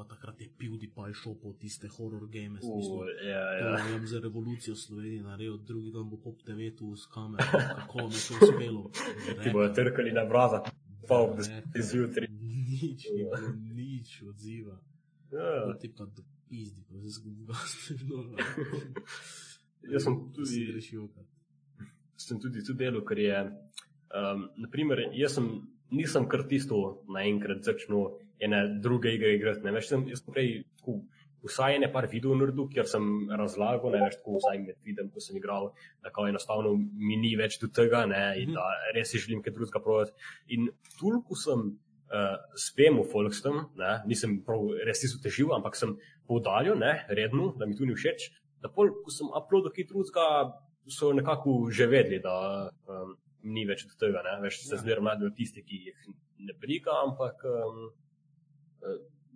pa takrat je PewDiePie šel po tiste horror game. Uh, ja, To ja. je za revolucijo Slovenije naredil, drugi dan bo pop TV tu s kamero, kako mi je to uspelo. [laughs] Ti bojo trkali na vrata, pa ob Rekal, desetih zjutraj. Nič, [laughs] nič odziva. Ja. Ti pa do pizdi, pa se zgubi gasno. [laughs] Jaz sem tudi, rešil. sem tudi tu delal, ker je, um, naprimer, jaz sem, nisem kar tisto naenkrat začel ene druge igre igrati. Ne veš, sem, jaz prej tako, vsaj ene par videov naredil, kjer sem razlagal, ne veš, tako vsaj med videm, ko sem igral, da kao enostavno mi ni več do tega, ne, in da res si želim kaj drugega provati. In toliko sem uh, spemu Folkstom, ne, nisem prav res tisto težil, ampak sem poudaril, ne, redno, da mi tu ni všeč, da pol, ko sem uploadil kaj drugega, so nekako že vedeli, da um, ni več do tega, ne, veš, se Ja. zmeraj najdejo tisti, ki jih ne briga, ampak um,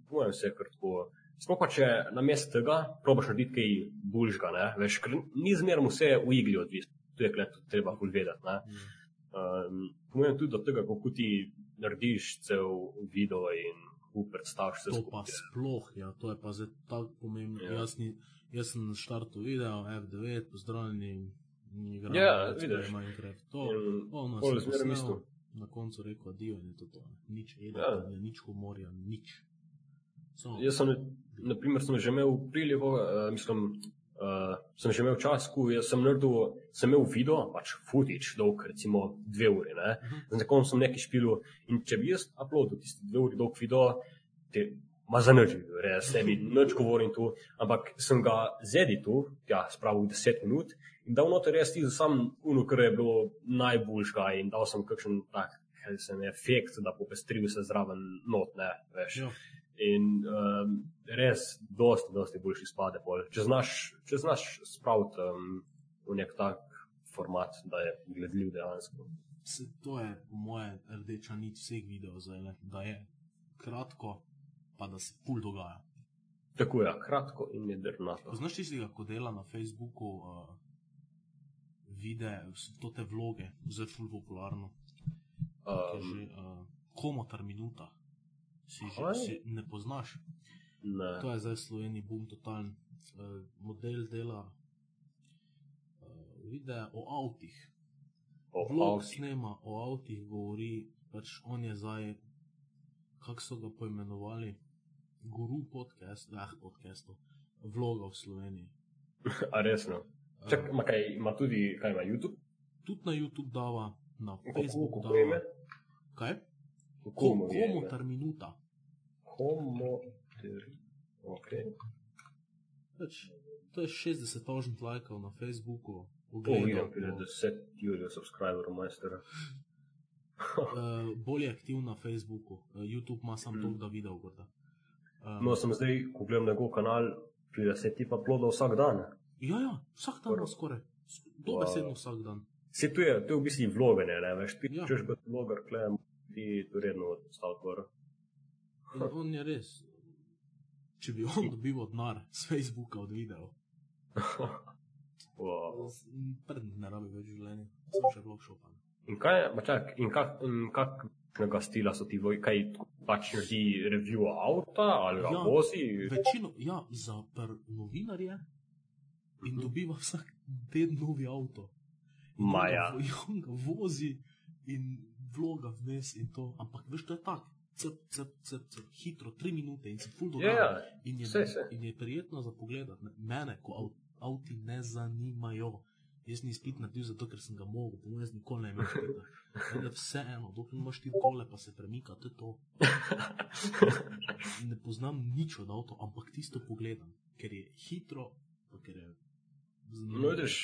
pojem se kar tako. Sploh pa če na mestu tega probaš narediti kaj boljšega, ne, veš, ker ni zmeraj vse v igri odvisno, to je kle, tudi treba bolj vedeti, ne. Um, Pomenem tudi do tega, kako ti narediš cel video in predstaviš vse To pa skupaj. sploh, ja, to je pa zdaj tako pomembno. Ja. Jaz, ni, jaz sem na štartu video, F9, pozdravljeni, ni igral. Ja, Play vidiš. Minecraft. To, In ono pol sem isto. Na koncu rekel, adijo in je to to. Nič Ja. editanja, nič humorja, nič. Samo, Jaz sem, naprimer, sem že imel prilivo, uh, mislim, uh, sem že imel čas, ko sem naredil, sem imel video, pač footage, dolg, recimo dve uri, ne. Mhm. Z nekom sem nekaj špilil in če bi jaz uploadil tisti dve uri dolg video, te ma za nič, bil, res, ne bi nič govoril tu, ampak sem ga zeditil, ja, spravil 10 minut in dal noter res tisto sam uno, kar je bilo najboljšega in dal sem kakšen tak, kaj se mi efekt, da popestril se zraven not, ne, veš. Ja. In um, res, dosti, dosti boljši spade. Pol. Če znaš, če znaš spraviti um, v nek tak format, da je gledljiv dejansko. Se, to je po moje rdeča nit vseh videov, zdaj, ne, da je kratko, pa da se pul dogaja. Tako je, kratko in jedrnato. Poznaš tistega, ko dela na Facebooku uh, videe, to te vloge, zdaj ful popularno, Um, že uh, komotar minuta. Si, že, Kaj? si ne poznaš. Ne. To je zdaj Sloveniji boom totalen. Uh, model dela uh, videa o avtih. O Vlog avtih. snema o avtih, govori, pač on je zdaj, kako so ga poimenovali, guru podcast, ah, podcastov, vloga v Sloveniji. A resno. Čak, ima, kaj, ima tudi, kaj ima YouTube? tudi na YouTube dava, na Facebooku kako ime? Kaj? Kako mu je Komu ime? tar minuta? Homo. ter- Okay. Pač, to je 60 tožnih lajkov na Facebooku. To ogledov vidim, po- ker je 10 ljudi subscriberov majstera. uh, bolj je aktiv na Facebooku, uh, YouTube ima samo Mm. toliko, da video gorda. Um, No, sem zdaj, ko gledam njegov kanal, pride se ti pa ploda vsak dan. ja, ja, vsak dan ima skoraj, dobesedno Wow. vsak dan. Se to je, to je v bistvu vloganje, ne veš, ti Ja. ja. češ biti vloger, klem, ti to redno staviti gor. In on je res. Če bi on dobival denar z Facebooka od videov, [laughs] wow. prd ne rabi več življenja, sem še vlog šopan. In kaj, je- čak, in kak, in kakšnega stila so ti vlogi, kaj pač naredi review avta ali ga Ja. ja. vozi? Večino, ja, za novinarje in dobiva vsak teden novi avto. In Ma on ga ja. On ga vozi in vloga vmes in to, ampak veš, to je tako. Cep, cep, cep, cep, hitro, tri minute in se full Ja, dogaja. ja. In je, saj, saj. in je prijetno za pogled. Mene, ko av, avti ne zanimajo. Jaz nisem spet naredil zato, ker sem ga mogel, po mojem, nikoli ne imel spita. Meni je vseeno, dokler imaš ti kole, pa se premika, to je to. [laughs] Ne poznam nič od avto, ampak tisto pogledam, ker je hitro, pa ker je No, zanimivo. vidiš,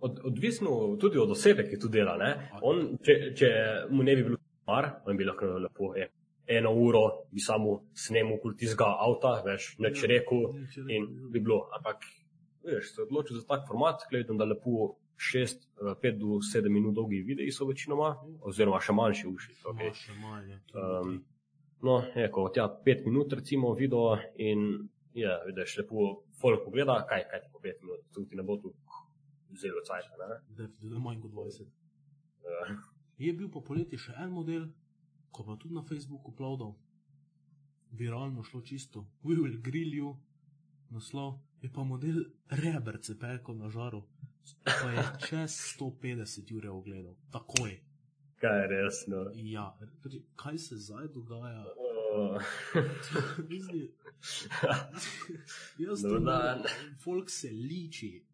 od, odvisno tudi od osebe, ki tu dela. Ne? On, če, če mu ne bi bilo mar, on bi lahko lepo je, eno uro bi samo snemal okoli tistega avta, veš, neč Ja, rekel in rekel. bi bilo. Ampak, veš, se odločil za tak format, gledam, da lepo 6, 5 do 7 minut dolgi videi so večinoma, oziroma še manjši uši. Okay. Še manj, ja, Um. No, je, ko tja 5 minut recimo video in je, vidiš, lepo folk pogleda, kaj, kaj ti po 5 minut, tu ti ne bo tu zelo cajt. Ne? Definitivno manj kot 20. Uh, Je bil pa poleti še en model, ko pa tudi na Facebooku uploadal, viralno šlo čisto, We will grill you, naslov, je pa model rebrce peko na žaru, pa je čez 150 ur ogledal, takoj. kaj je resno. Ja, kaj se zdaj dogaja? Uh, [laughs] Mislim, Jaz Dober to dan. ne- Folk se liči,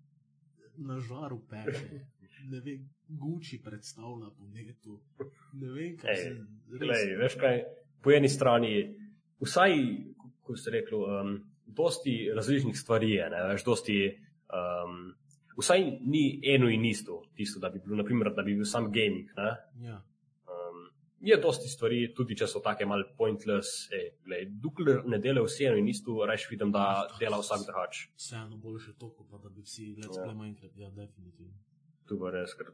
na žaru peče. Ne vem, Gucci predstavlja po netu. Ne vem, kaj Ej, se glej, veš kaj, po eni strani, vsaj, kot ste rekli, um, dosti različnih stvari je, ne, veš, dosti, um, vsaj ni eno in isto, tisto, da bi bil, naprimer, da bi bil sam gaming, ne. Ja, Um, je dosti stvari, tudi če so take mal pointless, ej, glej, dokler ne dela vse eno in isto, reš vidim, da dela vsak drugač. vseeno boljše to, pa da bi vsi let's Ja. play Minecraft. Ja, definitivno. Tu pa res, ker,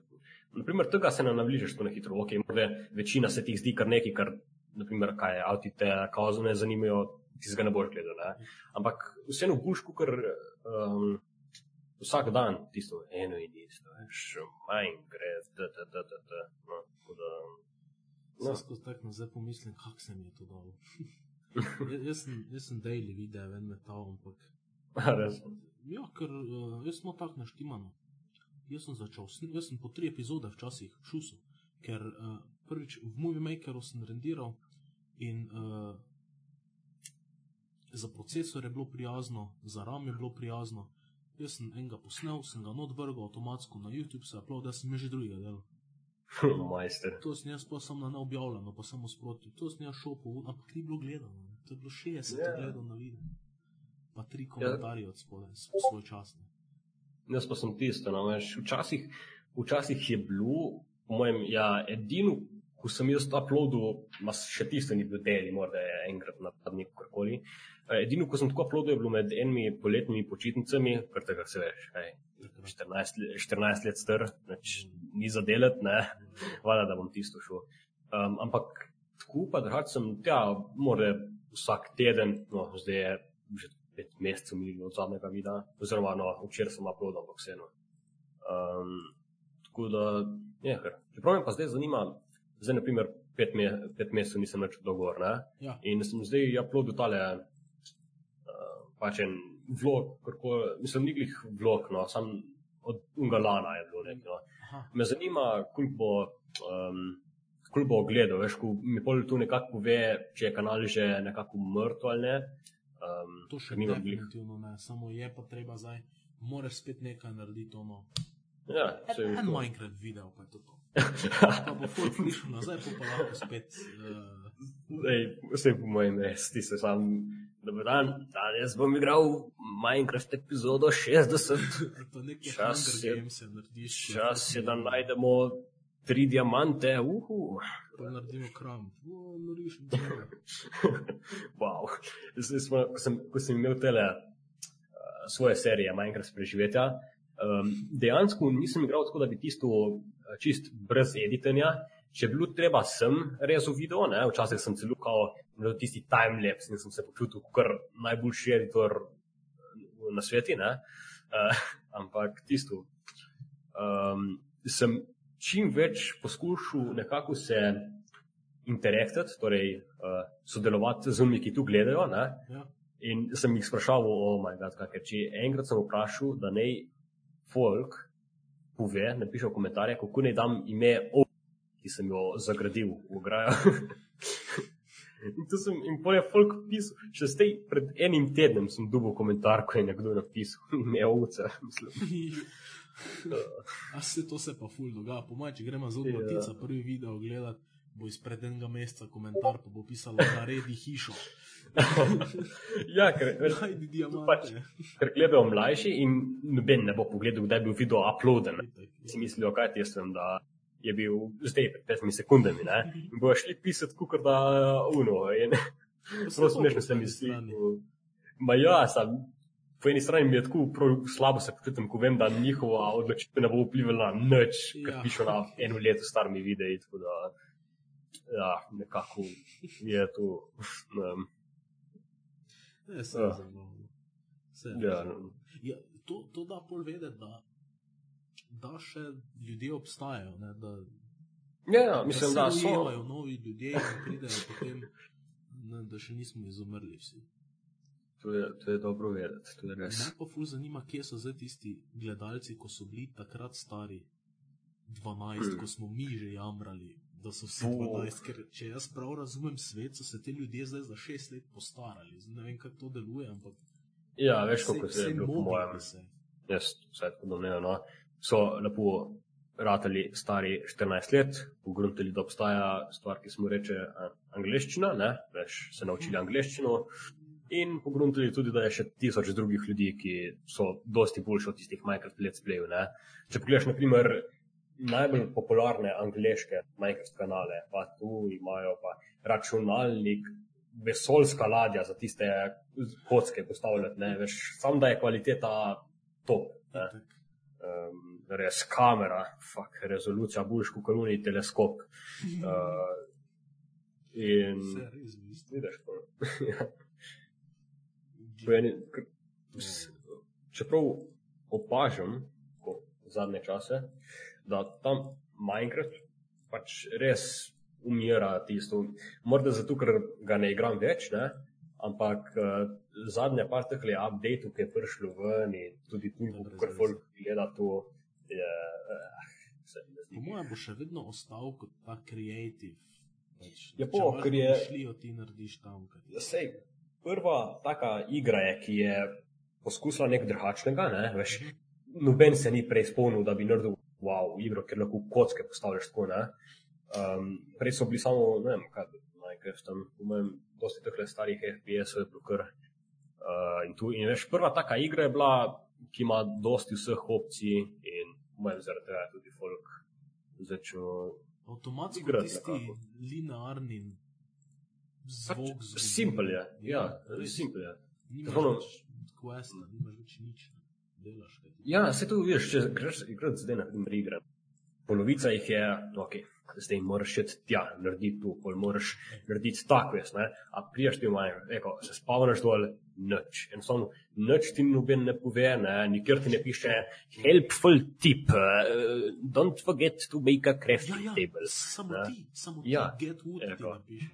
naprimer, tega se ne navližeš tako na hitro. Ok, morda večina se ti zdi kar nekaj, kar, naprimer, kaj avti te kauzo ne zanimajo, ti ga ne boš gledal. Ne? Ampak vseeno boš, kot um, vsak dan tisto eno in isto, veš, Minecraft, da, da, da, da, da. No, tako da, No. Skozi tako nazaj pomislim, kako se mi je to dalo. [laughs] jaz, jaz, sem, jaz sem daily video ven metal, ampak [laughs] res. Ja, ker uh, jaz smo tako naštimano. Jaz sem začel, jaz sem po tri epizode včasih šusil, ker uh, prvič v Movie Makeru sem rendiral in uh, za procesor je bilo prijazno, za RAM je bilo prijazno. Jaz sem enega posnel, sem ga not vrgal avtomatsko na YouTube, se upload, da sem že drugega delal. Majster. To sem jaz pa sem na neobjavljeno, pa samo sproti. To sem jaz šel po, ampak ni bilo gledano. To je bilo 60 Ja. yeah. gledal na video. Pa tri komentarje od spodaj, svoj čas. Jaz pa sem tisto, no, veš, včasih, včasih je bilo, po mojem, ja, edino, ko sem jaz uploadil, ma še tisto ni bil deli, morda je enkrat na tednik, karkoli. Eh, Edino, ko sem tako uploadil, je bilo med enimi poletnimi počitnicami, ker tega se veš, Takrat. 14, le- 14 let star, neč, ni za delati, ne, hvala, da bom tisto šel. Um, ampak tako pa drugače sem tja, more vsak teden, no, zdaj je že pet mesecev minilo od zadnjega videa, oziroma no, včeraj sem uploadal, ampak vseeno. Um, tako da, je, ker. Čeprav me pa zdaj zanima, zdaj naprimer pet, me, pet mesecev nisem več dogovor. Ja. In sem zdaj uploadil tale, uh, pač en vlog, kako, mislim, ni glih vlog, no, sam od Ungalana je bilo nekaj. No. Aha. Me zanima, koliko bo, um, koliko bo gledal, veš, ko mi pol tu nekako pove, če je kanal že nekako mrtev ali ne. Um, To še glih- definitivno ne, samo je pa treba zdaj, moraš spet nekaj narediti, ono. Ja, En. Minecraft video, pa je to to. Pa bo folk prišel nazaj, pa lahko spet. Uh, Zdaj, vse po mojem, res ti se sam. Dobar dan, danes bom igral Minecraft epizodo 60. [laughs] to nekaj Čas je- narediš. Čas je, da najdemo tri diamante. Uhu. Pa naredimo kram. Tega. [laughs] wow. Zdaj smo, ko, sem, ko sem imel tele uh, svoje serije Minecraft preživetja, um, dejansko nisem igral tako, da bi tisto čist brez editanja. Če je bilo treba, sem rezal video, ne? včasih sem celo kao naredil tisti timelapse in sem se počutil kot najboljši editor uh, na svetu. Uh, [laughs] ampak tisto. Um, sem čim več poskušal nekako se interaktati, torej uh, sodelovati z njimi, ki tu gledajo. Ne? Ja. In sem jih sprašal, oh moj bog, kaj če enkrat sem vprašal, da naj folk pove, napiše v komentarje, kako naj dam ime o, ki sem jo zagradil v ograjo. [laughs] In, to sem, in pol je folk pisal, še zdaj pred enim tednom sem dobil komentar, ko je nekdo napisal [laughs] ime ovce. Mislim, [laughs] A se to se pa ful dogaja. Po mojem, če gremo zelo Ja. matica prvi video gledati, bo izpred enega meseca komentar, pa bo pisalo, naredi hišo. [laughs] ja, ker, Najdi diamante. pač- ker gledajo mlajši in noben ne bo pogledal, kdaj je bil video uploaden. Si mislijo, kaj ti jaz vem, da je bil zdaj pred petimi sekundami. Ne? In bojo šli pisati, kot da uno. In [laughs] zelo smešno se mi zdi. Ma ja, sam, po eni strani mi je tako slabo se počutim, ko vem, da njihova odločitev ne bo vplivala na nič, Ja. pišo na eno leto starimi videi. Da, ja, nekako je to. Um, Ne, se Ja. je zabavno. Se je ja, zabavno. Ja, to, to da pol vedeti, da, da še ljudje obstajajo. Ne, da, ja, ja, mislim, da da so. rojevajo novi ljudje in pridejo potem, ne, da še nismo izumrli vsi. To je, to je dobro vedeti, to je res. Me pa ful zanima, kje so zdaj tisti gledalci, ko so bili takrat stari 12, Hmm. ko smo mi že jamrali, da so vsi Bog. 12. Ker če jaz prav razumem svet, so se ti ljudje zdaj za 6 let postarali. Zdaj ne vem, kako to deluje, ampak Ja, veš, kako se je bilo po mojem. jaz vse tako domnevam, no, so lepo ratali stari 14 let, pogruntali, da obstaja stvar, ki se mu reče a, angleščina, ne, veš, se naučili angleščino. In pogruntali tudi, da je še tisoč drugih ljudi, ki so dosti boljši od tistih Minecraft let's playev. ne. Če pogledaš, na primer, najbolj popularne angleške Minecraft kanale, pa tu imajo pa računalnik, vesoljska ladja za tiste kocke postavljati, ne, veš, sam da je kvaliteta top. Ne. Um, res kamera, fuck, rezolucija, boljš kot koruni teleskop. Uh, in vidiš, ko, ko je, čeprav opažam, ko zadnje čase, da tam Minecraft pač res umira tisto. Morda zato, ker ga ne igram več, ne? ampak uh, zadnje par teh le updateov, ki je prišlo ven in tudi tu, Ja, veze. folk gleda to, je, uh, ne Po mojem bo še vedno ostal kot ta kreativ. Pač, Ja, če po, ker je- domišljijo, ti narediš tam. ti- Sej, prva taka igra je, ki je poskusila nekaj drugačnega. Ne? Veš, noben se ni prej spomnil, da bi naredil wow, igro, ker lahko kocke postavljaš tako. ne. Um, prej so bili samo, ne vem, kaj Minecraft tam, po mojem, dosti teh starih FPS-ov je bilo kar. Uh, in, tu, in veš, prva taka igra je bila, ki ima dosti vseh opcij in mojem zaradi tega tudi folk začel. Avtomatsko igrati tisti nekako. linearni zvok. Pač, simpel je, ja, simpel je. Nimaš Ono- več questa, nimaš več nič. Delaš, ti. Ja, se to vidiš, če greš igrati zdaj na primer igre. polovica jih je, ok, zdaj moraš še tja, narediti tu, pol moraš narediti tako, jaz, ne, a prijaš ti v manj, eko, se spavnaš dol, nič. Enostavno, nič ti noben ne pove, ne, nikjer ti ne piše, helpful tip, uh, don't forget to make a crafting Ja, ja, table. samo ne. ti, samo Ja, ti, get wood ti eko. napiše.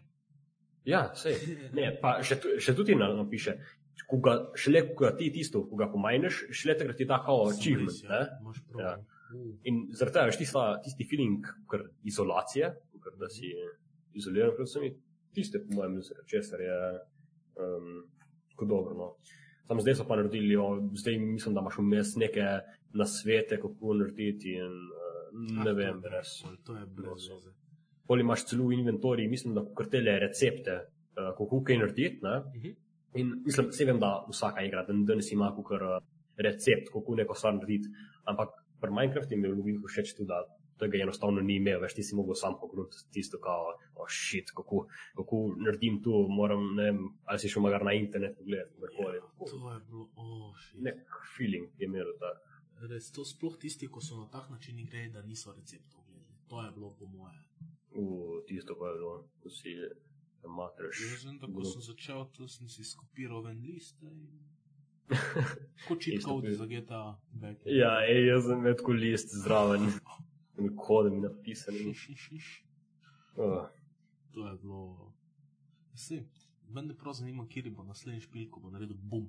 Ja, sej. Ne, pa še, tu- še tudi na- napiše, ko ga, šele ko ga ti tisto, ko ga pomajneš, šele takrat ti da kao achievement, ja. Ja. Uh, In zaradi tega veš tista, tisti feeling kar izolacije, kar da si izoliran pred vsemi, tiste, po mojem, česar je um, tako dobro. No. Sam zdaj so pa naredili, jo, zdaj mislim, da imaš vmes neke nasvete, kako narediti in uh, ne ah, vem, res. To je brez No, veze. Poli imaš celo v inventoriji, mislim, da krtele recepte, uh, kako kaj narediti. Ne? Mhm. In mislim, se vem, da vsaka igra, da danes ima kukar uh, recept, kako neko stvar narediti. Ampak pri Minecraftu mi je bilo všeč tudi, da tega enostavno ni imel, veš, ti si mogel sam pogledati tisto, kao, oh shit, kako, kako naredim tu, moram, ne vem, ali si šel magar na internet pogledati, kjerkoli. To je bilo, oh, shit. Nek feeling je imel ta. Res, to sploh tisti, ko so na tak način igrali, da niso receptov gledali. To je bilo po moje. V tisto pa je bilo, ko si matreš. Jaz vem, da ko sem začel, to sem si skopiral ven liste in... [laughs] Kot pri- za GTA back. Ja, ej, jaz sem imel tako list zraven, [laughs] kodem napisan. Uh, [laughs] To je bilo... Vse, mene prav zanima, kje bo naslednji špil, ko bo naredil bum.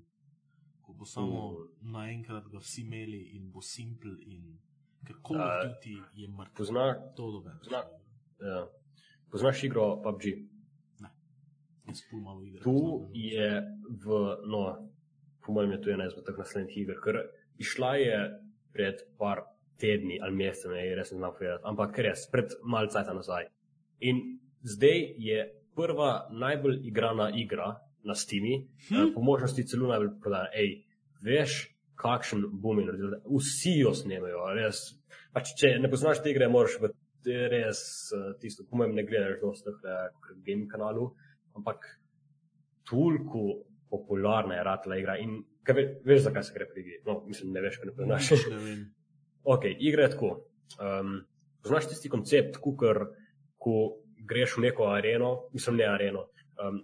Ko bo samo Mm. naenkrat ga vsi imeli in bo simple in... Ker Call of. Duty je mrtev. poznaš, To dobro. Pozna- ja. poznaš igro PUBG? Igram. Tu je v, no, po mojem je to ena izmed teh naslednjih iger, ker išla je pred par tedni ali meseci, ne, res ne znam povedati, ampak res, pred malce časa nazaj. In zdaj je prva najbolj igrana igra na Steam'i, Hm? hm? po možnosti celo najbolj prodana. Ej, veš, kakšen boom je naredil, vsi jo snemajo, res. Pač, če ne poznaš te igre, moraš v res eh, tisto, po mojem, ne gledaš dosti teh game kanalu, ampak toliko popularna je ratla igra. In ve, veš, zakaj se gre pri igri? No, mislim, ne veš, kaj ne. Nič ne vem. ok, igra je tako. Um, poznaš tisti koncept, kukar, ko greš v neko areno, mislim, ne areno. Um,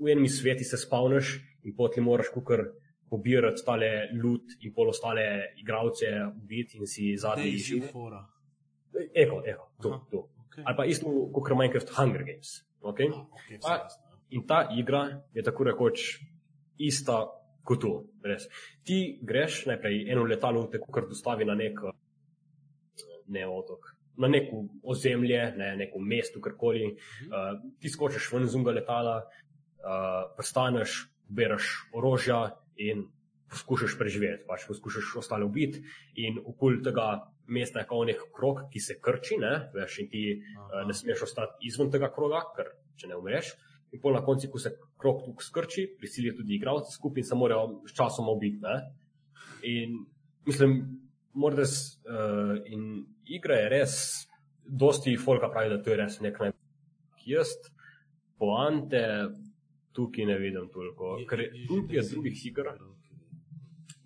v enem sveti se spavneš in potem moraš kukar pobirati tale loot in pol ostale igralce ubiti in si zadnji fora. Eko, eko, to, to. Okay. Ali pa isto kot Minecraft Hunger Games. Okay? Ah, okay, vse A- jasno. In ta igra je tako rekoč ista kot tu. Res. Ti greš najprej eno letalo, te kar dostavi na nek ne otok. Na neko ozemlje, ne, neko mesto, karkoli. Uh, ti skočiš ven iz unga letala, uh, pristaneš, beraš orožja in poskušaš preživeti, pač poskušaš ostale ubiti. In okoli tega mesta je kao nek krok, ki se krči, ne, veš, in ti Aha. uh, ne smeš ostati izven tega kroga, ker če ne umreš. In pol na koncu, ko se krok tu skrči, prisilijo tudi igralci skupaj in se morajo s časom ubiti. Ne? In mislim, morda s, uh, in igra je res, dosti folka pravi, da to je res nek najbolj jaz, poante tukaj ne vidim toliko. Ker tukaj je drugih iger,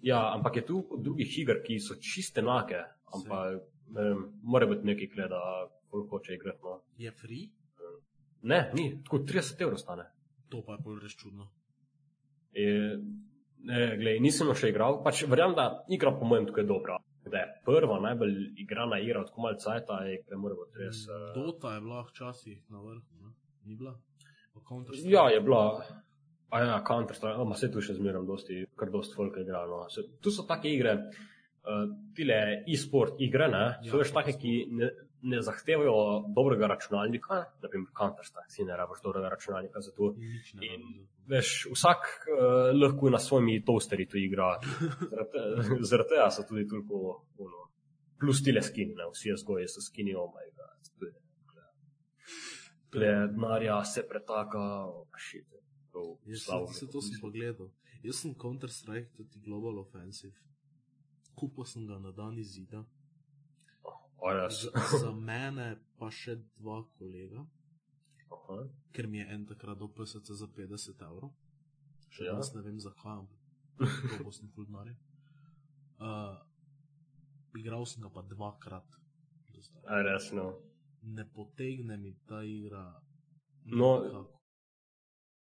ja, ampak je tu drugih iger, ki so čiste enake, ampak ne vem, mora biti nekaj, kle, da folk hoče igrati. No. Je free? Ne, ni, tako 30 evrov stane. To pa je bolj res čudno. In, ne, glej, nisem jo še igral, pač verjamem, da igra po mojem tukaj dobra. Da je prva najbolj igrana igra od komal cajta, je, da mora biti res. Uh, Dota je bila včasih na vrhu, ne? ni bila? Ja, je bila. A ja, Counter-Strike, ama se tu še zmeram, dosti, kar dosti folk igra. No. Se, tu so take igre, uh, tile e-sport igre, ne, Ja, so veš take, ki ne, ne zahtevajo dobrega računalnika, naprimer Counter-Strike, si ne rabiš dobrega računalnika za to. In. Veš, vsak uh, lahko na svojimi toasterji to igra. Zaradi tega [laughs] so tudi toliko, ono, plus tile skini, ne, vsi jazgoji so skini, oh my god. Tle denarja se pretaka, oh, shit. To Jaz sem, se to sem misliti. pogledal. Jaz sem Counter-Strike, tudi Global Offensive. Kupil sem ga na dan izida. O, res. [laughs] Za, mene pa še dva kolega, Aha. ker mi je en takrat dal PSC za 50 evrov. Še Ja. danes ne vem zakaj, ampak [laughs] to sem ful denarja. Uh, igral sem ga pa dvakrat do zdaj. A res, no. Ne potegne mi ta igra. No, nikakor.